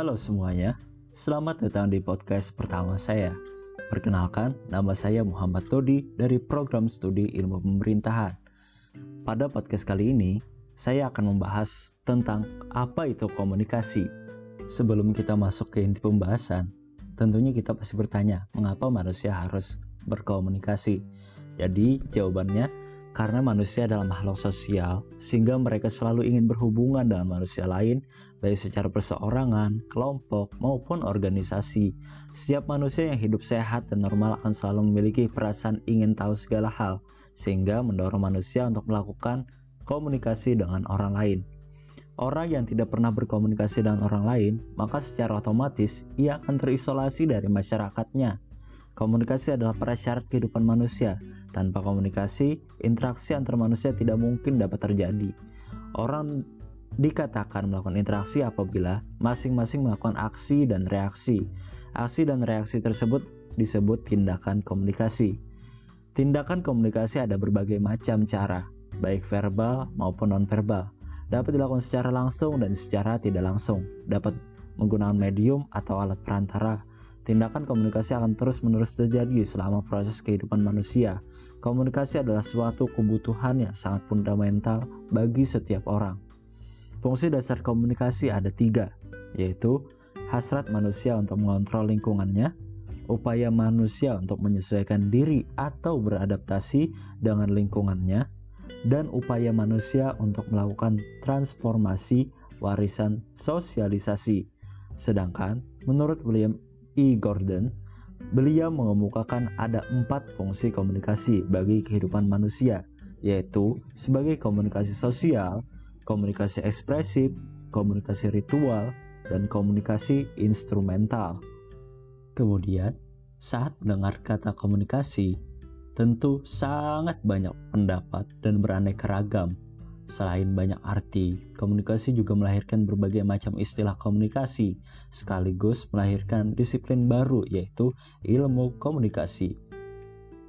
Halo semuanya, selamat datang di podcast pertama saya. Perkenalkan, nama saya Muhammad Todi dari program studi ilmu pemerintahan. Pada podcast kali ini, saya akan membahas tentang apa itu komunikasi. Sebelum kita masuk ke inti pembahasan, tentunya kita pasti bertanya, mengapa manusia harus berkomunikasi? Jadi, jawabannya karena manusia adalah makhluk sosial, sehingga mereka selalu ingin berhubungan dengan manusia lain, baik secara perseorangan, kelompok, maupun organisasi. Setiap manusia yang hidup sehat dan normal akan selalu memiliki perasaan ingin tahu segala hal, sehingga mendorong manusia untuk melakukan komunikasi dengan orang lain. Orang yang tidak pernah berkomunikasi dengan orang lain, maka secara otomatis ia akan terisolasi dari masyarakatnya Komunikasi adalah prasyarat kehidupan manusia. Tanpa komunikasi, interaksi antar manusia tidak mungkin dapat terjadi. Orang dikatakan melakukan interaksi apabila masing-masing melakukan aksi dan reaksi. Aksi dan reaksi tersebut disebut tindakan komunikasi. Tindakan komunikasi ada berbagai macam cara, baik verbal maupun non-verbal. Dapat dilakukan secara langsung dan secara tidak langsung. Dapat menggunakan medium atau alat perantara Tindakan komunikasi akan terus-menerus terjadi selama proses kehidupan manusia. Komunikasi adalah suatu kebutuhan yang sangat fundamental bagi setiap orang. Fungsi dasar komunikasi ada tiga, yaitu hasrat manusia untuk mengontrol lingkungannya, upaya manusia untuk menyesuaikan diri atau beradaptasi dengan lingkungannya, dan upaya manusia untuk melakukan transformasi warisan sosialisasi. Sedangkan menurut William E. Gordon, beliau mengemukakan ada empat fungsi komunikasi bagi kehidupan manusia, yaitu sebagai komunikasi sosial, komunikasi ekspresif, komunikasi ritual, dan komunikasi instrumental. Kemudian, saat mendengar kata komunikasi, tentu sangat banyak pendapat dan beraneka ragam Selain banyak arti, komunikasi juga melahirkan berbagai macam istilah komunikasi, sekaligus melahirkan disiplin baru yaitu ilmu komunikasi.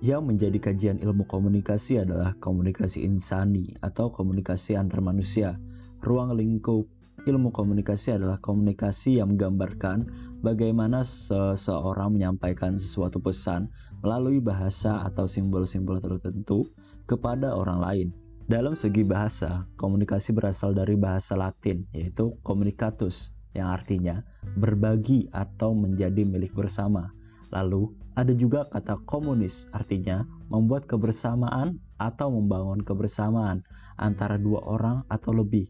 Yang menjadi kajian ilmu komunikasi adalah komunikasi insani atau komunikasi antar manusia. Ruang lingkup ilmu komunikasi adalah komunikasi yang menggambarkan bagaimana seseorang menyampaikan sesuatu pesan melalui bahasa atau simbol-simbol tertentu kepada orang lain. Dalam segi bahasa, komunikasi berasal dari bahasa Latin, yaitu communicatus, yang artinya berbagi atau menjadi milik bersama. Lalu, ada juga kata komunis, artinya membuat kebersamaan atau membangun kebersamaan antara dua orang atau lebih.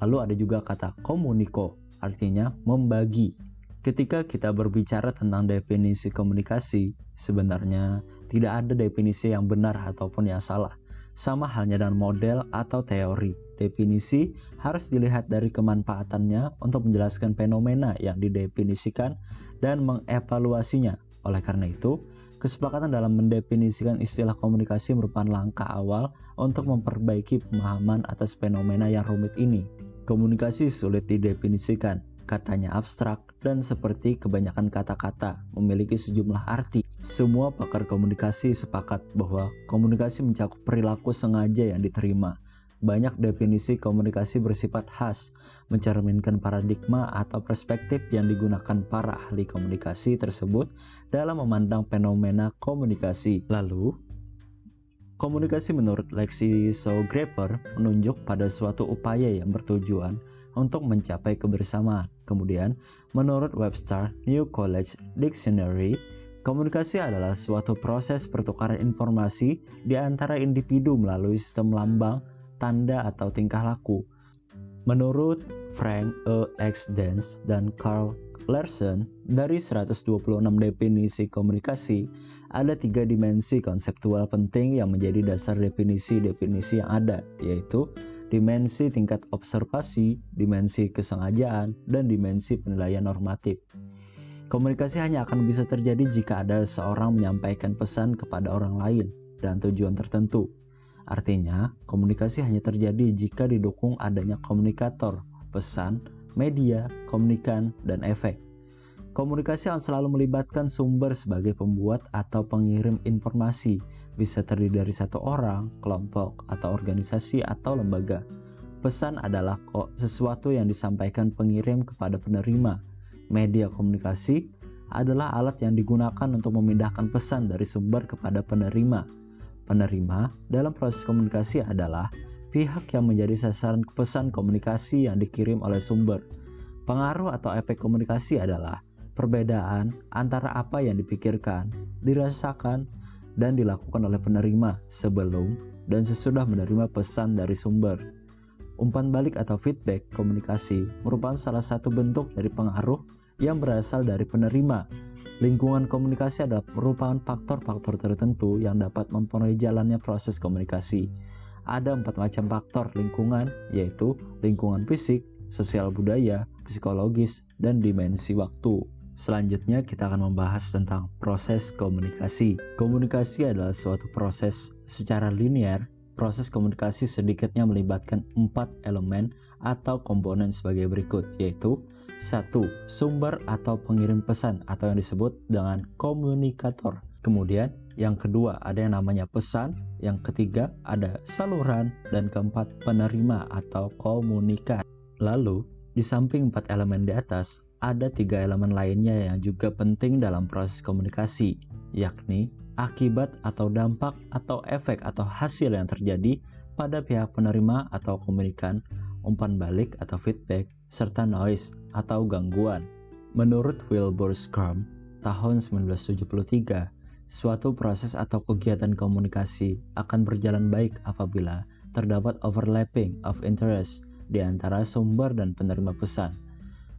Lalu ada juga kata komuniko, artinya membagi. Ketika kita berbicara tentang definisi komunikasi, sebenarnya tidak ada definisi yang benar ataupun yang salah sama halnya dengan model atau teori. Definisi harus dilihat dari kemanfaatannya untuk menjelaskan fenomena yang didefinisikan dan mengevaluasinya. Oleh karena itu, kesepakatan dalam mendefinisikan istilah komunikasi merupakan langkah awal untuk memperbaiki pemahaman atas fenomena yang rumit ini. Komunikasi sulit didefinisikan, katanya abstrak dan seperti kebanyakan kata-kata memiliki sejumlah arti. Semua pakar komunikasi sepakat bahwa komunikasi mencakup perilaku sengaja yang diterima. Banyak definisi komunikasi bersifat khas, mencerminkan paradigma atau perspektif yang digunakan para ahli komunikasi tersebut dalam memandang fenomena komunikasi. Lalu, komunikasi menurut Lexi Graeber menunjuk pada suatu upaya yang bertujuan untuk mencapai kebersamaan. Kemudian, menurut Webster New College Dictionary, komunikasi adalah suatu proses pertukaran informasi di antara individu melalui sistem lambang, tanda, atau tingkah laku. Menurut Frank E. X. Dance dan Carl Larson, dari 126 definisi komunikasi, ada tiga dimensi konseptual penting yang menjadi dasar definisi-definisi yang ada, yaitu dimensi tingkat observasi, dimensi kesengajaan, dan dimensi penilaian normatif. Komunikasi hanya akan bisa terjadi jika ada seorang menyampaikan pesan kepada orang lain dan tujuan tertentu. Artinya, komunikasi hanya terjadi jika didukung adanya komunikator, pesan, media, komunikan, dan efek. Komunikasi akan selalu melibatkan sumber sebagai pembuat atau pengirim informasi, bisa terdiri dari satu orang, kelompok, atau organisasi atau lembaga. Pesan adalah kok sesuatu yang disampaikan pengirim kepada penerima. media komunikasi adalah alat yang digunakan untuk memindahkan pesan dari sumber kepada penerima. Penerima dalam proses komunikasi adalah pihak yang menjadi sasaran pesan komunikasi yang dikirim oleh sumber. Pengaruh atau efek komunikasi adalah perbedaan antara apa yang dipikirkan, dirasakan, dan dilakukan oleh penerima sebelum dan sesudah menerima pesan dari sumber. Umpan balik atau feedback komunikasi merupakan salah satu bentuk dari pengaruh yang berasal dari penerima. Lingkungan komunikasi adalah merupakan faktor-faktor tertentu yang dapat mempengaruhi jalannya proses komunikasi ada empat macam faktor lingkungan, yaitu lingkungan fisik, sosial budaya, psikologis, dan dimensi waktu. Selanjutnya kita akan membahas tentang proses komunikasi. Komunikasi adalah suatu proses secara linear. Proses komunikasi sedikitnya melibatkan empat elemen atau komponen sebagai berikut, yaitu satu Sumber atau pengirim pesan atau yang disebut dengan komunikator. Kemudian yang kedua ada yang namanya pesan, yang ketiga ada saluran, dan keempat penerima atau komunikat. Lalu, di samping empat elemen di atas, ada tiga elemen lainnya yang juga penting dalam proses komunikasi, yakni akibat atau dampak atau efek atau hasil yang terjadi pada pihak penerima atau komunikan, umpan balik atau feedback, serta noise atau gangguan. Menurut Wilbur Scrum, tahun 1973, Suatu proses atau kegiatan komunikasi akan berjalan baik apabila terdapat overlapping of interest di antara sumber dan penerima pesan.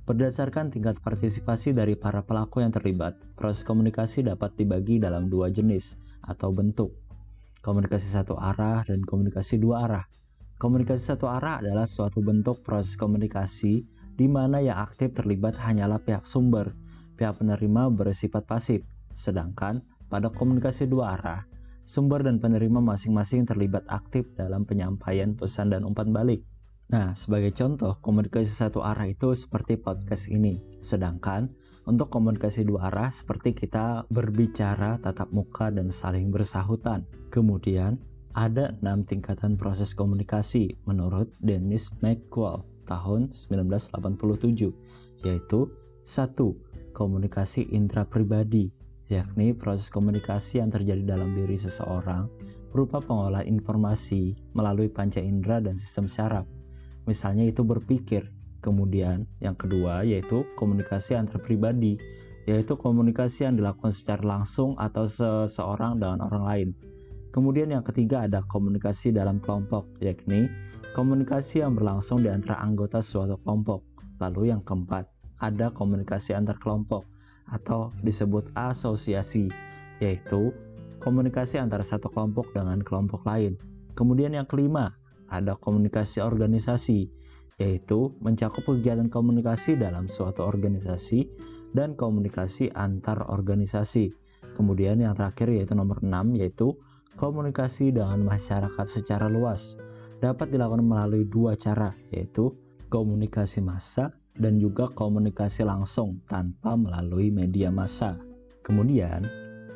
Berdasarkan tingkat partisipasi dari para pelaku yang terlibat, proses komunikasi dapat dibagi dalam dua jenis atau bentuk. Komunikasi satu arah dan komunikasi dua arah. Komunikasi satu arah adalah suatu bentuk proses komunikasi di mana yang aktif terlibat hanyalah pihak sumber, pihak penerima bersifat pasif, sedangkan pada komunikasi dua arah, sumber dan penerima masing-masing terlibat aktif dalam penyampaian pesan dan umpan balik. Nah, sebagai contoh, komunikasi satu arah itu seperti podcast ini. Sedangkan untuk komunikasi dua arah seperti kita berbicara tatap muka dan saling bersahutan. Kemudian, ada enam tingkatan proses komunikasi menurut Dennis McQuall tahun 1987, yaitu satu Komunikasi intrapribadi yakni proses komunikasi yang terjadi dalam diri seseorang berupa pengolahan informasi melalui panca indera dan sistem syaraf. Misalnya itu berpikir. Kemudian yang kedua yaitu komunikasi antar pribadi, yaitu komunikasi yang dilakukan secara langsung atau seseorang dengan orang lain. Kemudian yang ketiga ada komunikasi dalam kelompok, yakni komunikasi yang berlangsung di antara anggota suatu kelompok. Lalu yang keempat, ada komunikasi antar kelompok, atau disebut asosiasi, yaitu komunikasi antara satu kelompok dengan kelompok lain. Kemudian yang kelima, ada komunikasi organisasi, yaitu mencakup kegiatan komunikasi dalam suatu organisasi dan komunikasi antar organisasi. Kemudian yang terakhir yaitu nomor 6 yaitu komunikasi dengan masyarakat secara luas. Dapat dilakukan melalui dua cara yaitu komunikasi massa dan juga komunikasi langsung tanpa melalui media massa. Kemudian,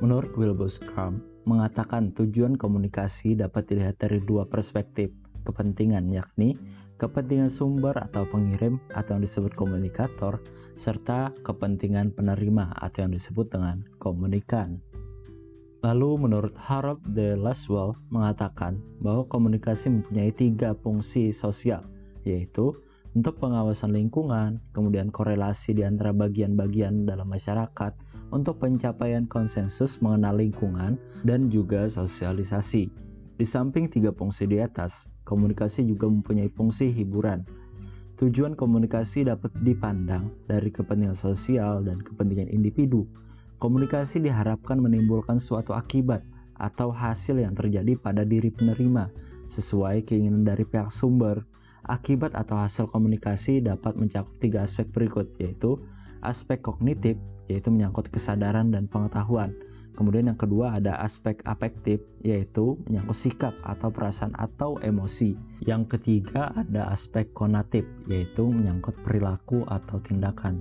menurut Wilbur Scrum, mengatakan tujuan komunikasi dapat dilihat dari dua perspektif kepentingan yakni kepentingan sumber atau pengirim atau yang disebut komunikator serta kepentingan penerima atau yang disebut dengan komunikan. Lalu menurut Harold de Laswell mengatakan bahwa komunikasi mempunyai tiga fungsi sosial yaitu untuk pengawasan lingkungan, kemudian korelasi di antara bagian-bagian dalam masyarakat untuk pencapaian konsensus mengenal lingkungan dan juga sosialisasi. Di samping tiga fungsi di atas, komunikasi juga mempunyai fungsi hiburan. Tujuan komunikasi dapat dipandang dari kepentingan sosial dan kepentingan individu. Komunikasi diharapkan menimbulkan suatu akibat atau hasil yang terjadi pada diri penerima sesuai keinginan dari pihak sumber Akibat atau hasil komunikasi dapat mencakup tiga aspek berikut, yaitu aspek kognitif, yaitu menyangkut kesadaran dan pengetahuan. Kemudian yang kedua ada aspek afektif, yaitu menyangkut sikap atau perasaan atau emosi. Yang ketiga ada aspek konatif, yaitu menyangkut perilaku atau tindakan.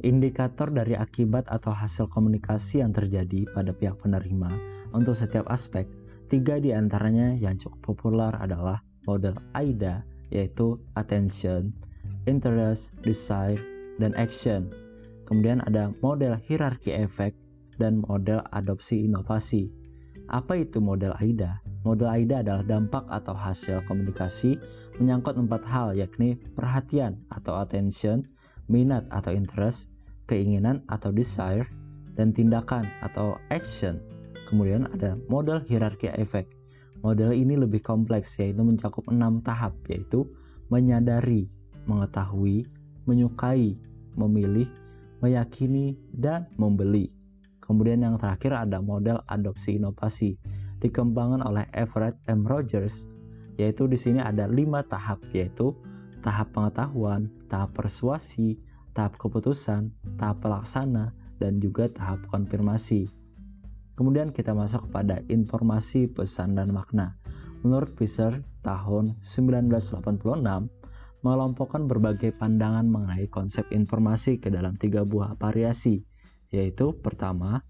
Indikator dari akibat atau hasil komunikasi yang terjadi pada pihak penerima untuk setiap aspek, tiga di antaranya yang cukup populer adalah model AIDA, yaitu attention, interest, desire, dan action. Kemudian ada model hierarki efek dan model adopsi inovasi. Apa itu model AIDA? Model AIDA adalah dampak atau hasil komunikasi menyangkut empat hal yakni perhatian atau attention, minat atau interest, keinginan atau desire, dan tindakan atau action. Kemudian ada model hierarki efek. Model ini lebih kompleks yaitu mencakup enam tahap yaitu menyadari, mengetahui, menyukai, memilih, meyakini, dan membeli. Kemudian yang terakhir ada model adopsi inovasi dikembangkan oleh Everett M. Rogers yaitu di sini ada lima tahap yaitu tahap pengetahuan, tahap persuasi, tahap keputusan, tahap pelaksana, dan juga tahap konfirmasi. Kemudian kita masuk kepada informasi, pesan, dan makna. Menurut Fisher, tahun 1986 mengelompokkan berbagai pandangan mengenai konsep informasi ke dalam tiga buah variasi, yaitu pertama,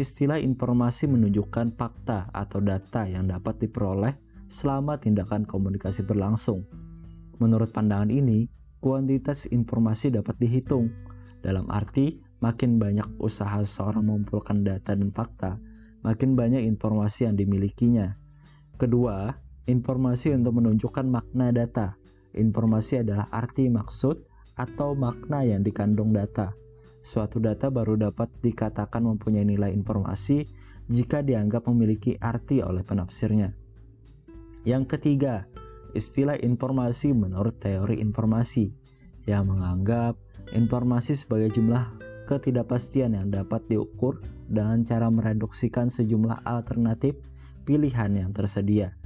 istilah informasi menunjukkan fakta atau data yang dapat diperoleh selama tindakan komunikasi berlangsung. Menurut pandangan ini, kuantitas informasi dapat dihitung, dalam arti makin banyak usaha seorang mengumpulkan data dan fakta, makin banyak informasi yang dimilikinya. Kedua, informasi untuk menunjukkan makna data. Informasi adalah arti maksud atau makna yang dikandung data. Suatu data baru dapat dikatakan mempunyai nilai informasi jika dianggap memiliki arti oleh penafsirnya. Yang ketiga, istilah informasi menurut teori informasi yang menganggap informasi sebagai jumlah ketidakpastian yang dapat diukur dengan cara mereduksikan sejumlah alternatif pilihan yang tersedia.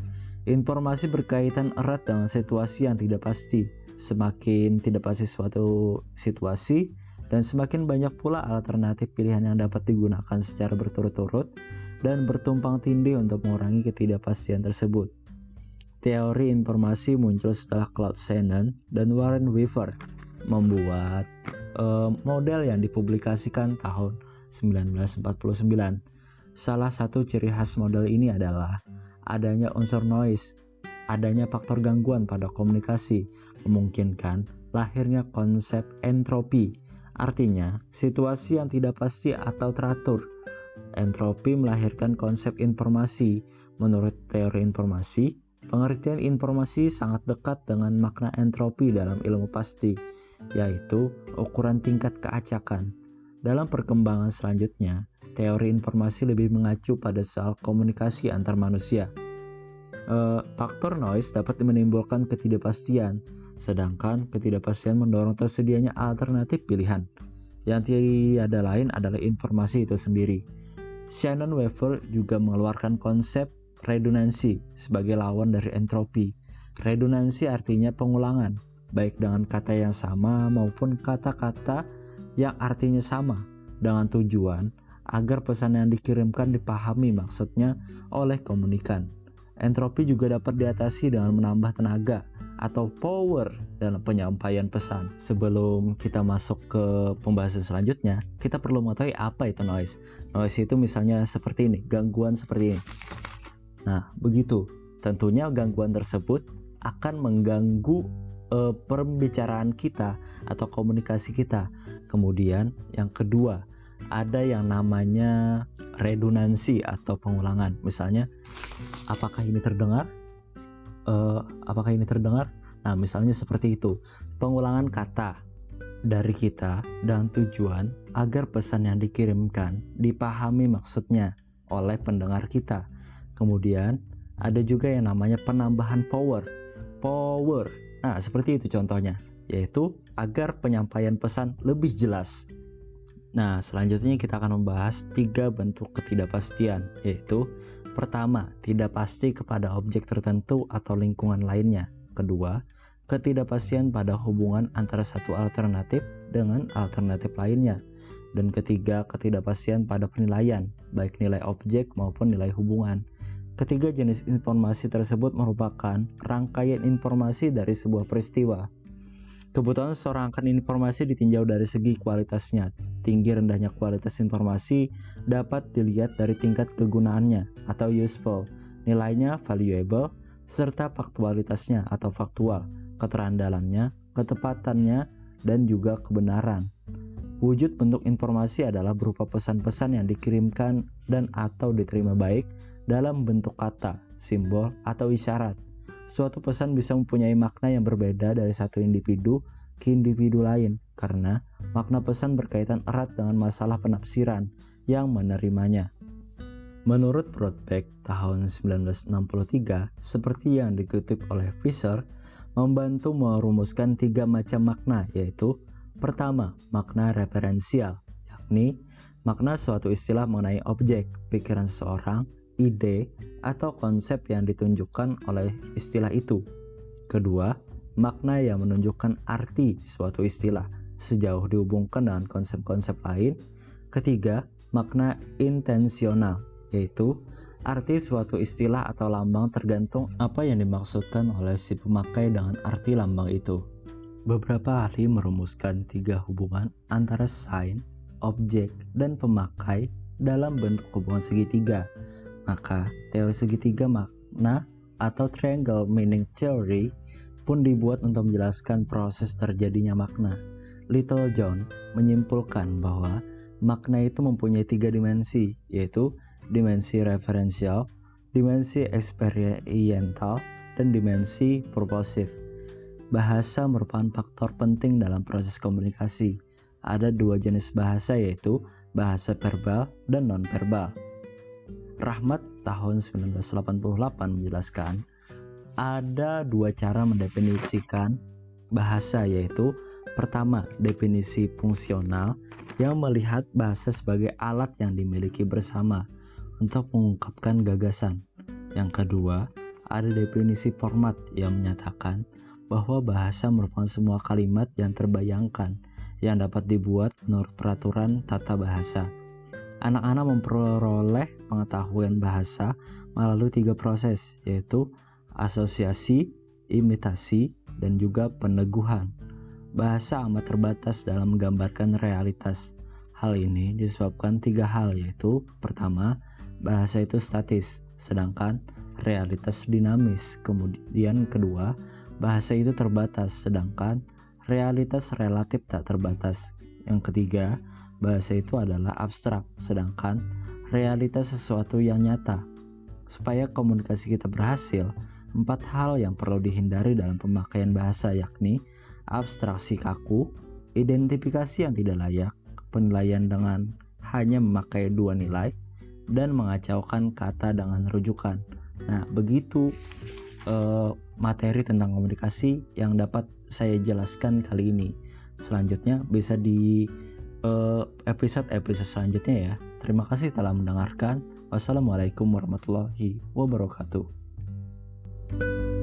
Informasi berkaitan erat dengan situasi yang tidak pasti. Semakin tidak pasti suatu situasi, dan semakin banyak pula alternatif pilihan yang dapat digunakan secara berturut-turut dan bertumpang tindih untuk mengurangi ketidakpastian tersebut. Teori informasi muncul setelah Claude Shannon dan Warren Weaver membuat uh, model yang dipublikasikan tahun 1949. Salah satu ciri khas model ini adalah adanya unsur noise, adanya faktor gangguan pada komunikasi, memungkinkan lahirnya konsep entropi, artinya situasi yang tidak pasti atau teratur. Entropi melahirkan konsep informasi. Menurut teori informasi, Pengertian informasi sangat dekat dengan makna entropi dalam ilmu pasti, yaitu ukuran tingkat keacakan. Dalam perkembangan selanjutnya, teori informasi lebih mengacu pada soal komunikasi antar manusia. E, faktor noise dapat menimbulkan ketidakpastian, sedangkan ketidakpastian mendorong tersedianya alternatif pilihan. Yang tiada lain adalah informasi itu sendiri. Shannon Weaver juga mengeluarkan konsep redundansi sebagai lawan dari entropi. Redundansi artinya pengulangan, baik dengan kata yang sama maupun kata-kata yang artinya sama dengan tujuan agar pesan yang dikirimkan dipahami maksudnya oleh komunikan. Entropi juga dapat diatasi dengan menambah tenaga atau power dalam penyampaian pesan. Sebelum kita masuk ke pembahasan selanjutnya, kita perlu mengetahui apa itu noise. Noise itu misalnya seperti ini, gangguan seperti ini. Nah, begitu. Tentunya gangguan tersebut akan mengganggu e, pembicaraan kita atau komunikasi kita. Kemudian yang kedua, ada yang namanya redundansi atau pengulangan. Misalnya, apakah ini terdengar? E, apakah ini terdengar? Nah, misalnya seperti itu. Pengulangan kata dari kita dan tujuan agar pesan yang dikirimkan dipahami maksudnya oleh pendengar kita Kemudian ada juga yang namanya penambahan power. Power. Nah, seperti itu contohnya, yaitu agar penyampaian pesan lebih jelas. Nah, selanjutnya kita akan membahas tiga bentuk ketidakpastian, yaitu pertama, tidak pasti kepada objek tertentu atau lingkungan lainnya. Kedua, ketidakpastian pada hubungan antara satu alternatif dengan alternatif lainnya. Dan ketiga, ketidakpastian pada penilaian, baik nilai objek maupun nilai hubungan. Ketiga jenis informasi tersebut merupakan rangkaian informasi dari sebuah peristiwa. Kebutuhan seorang akan informasi ditinjau dari segi kualitasnya. Tinggi rendahnya kualitas informasi dapat dilihat dari tingkat kegunaannya atau useful, nilainya valuable, serta faktualitasnya atau faktual, keterandalannya, ketepatannya, dan juga kebenaran. Wujud bentuk informasi adalah berupa pesan-pesan yang dikirimkan dan atau diterima baik dalam bentuk kata, simbol, atau isyarat. Suatu pesan bisa mempunyai makna yang berbeda dari satu individu ke individu lain karena makna pesan berkaitan erat dengan masalah penafsiran yang menerimanya. Menurut Brodbeck tahun 1963, seperti yang dikutip oleh Fisher, membantu merumuskan tiga macam makna yaitu Pertama, makna referensial, yakni makna suatu istilah mengenai objek, pikiran seseorang, ide, atau konsep yang ditunjukkan oleh istilah itu. Kedua, makna yang menunjukkan arti suatu istilah sejauh dihubungkan dengan konsep-konsep lain. Ketiga, makna intensional, yaitu arti suatu istilah atau lambang tergantung apa yang dimaksudkan oleh si pemakai dengan arti lambang itu. Beberapa ahli merumuskan tiga hubungan antara sign, objek, dan pemakai dalam bentuk hubungan segitiga. Maka, teori segitiga makna atau triangle meaning theory pun dibuat untuk menjelaskan proses terjadinya makna. Little John menyimpulkan bahwa makna itu mempunyai tiga dimensi, yaitu dimensi referensial, dimensi experiential, dan dimensi purposive. Bahasa merupakan faktor penting dalam proses komunikasi. Ada dua jenis bahasa yaitu bahasa verbal dan nonverbal. Rahmat tahun 1988 menjelaskan ada dua cara mendefinisikan bahasa yaitu pertama definisi fungsional yang melihat bahasa sebagai alat yang dimiliki bersama untuk mengungkapkan gagasan. Yang kedua, ada definisi format yang menyatakan bahwa bahasa merupakan semua kalimat yang terbayangkan yang dapat dibuat menurut peraturan tata bahasa. Anak-anak memperoleh pengetahuan bahasa melalui tiga proses, yaitu asosiasi, imitasi, dan juga peneguhan. Bahasa amat terbatas dalam menggambarkan realitas. Hal ini disebabkan tiga hal, yaitu pertama, bahasa itu statis, sedangkan realitas dinamis. Kemudian kedua, bahasa itu terbatas, sedangkan realitas relatif tak terbatas. Yang ketiga, bahasa itu adalah abstrak, sedangkan realitas sesuatu yang nyata. Supaya komunikasi kita berhasil, empat hal yang perlu dihindari dalam pemakaian bahasa yakni abstraksi kaku, identifikasi yang tidak layak, penilaian dengan hanya memakai dua nilai, dan mengacaukan kata dengan rujukan. Nah, begitu uh, materi tentang komunikasi yang dapat saya jelaskan kali ini. Selanjutnya bisa di eh, episode-episode uh, selanjutnya ya. Terima kasih telah mendengarkan. Wassalamualaikum warahmatullahi wabarakatuh.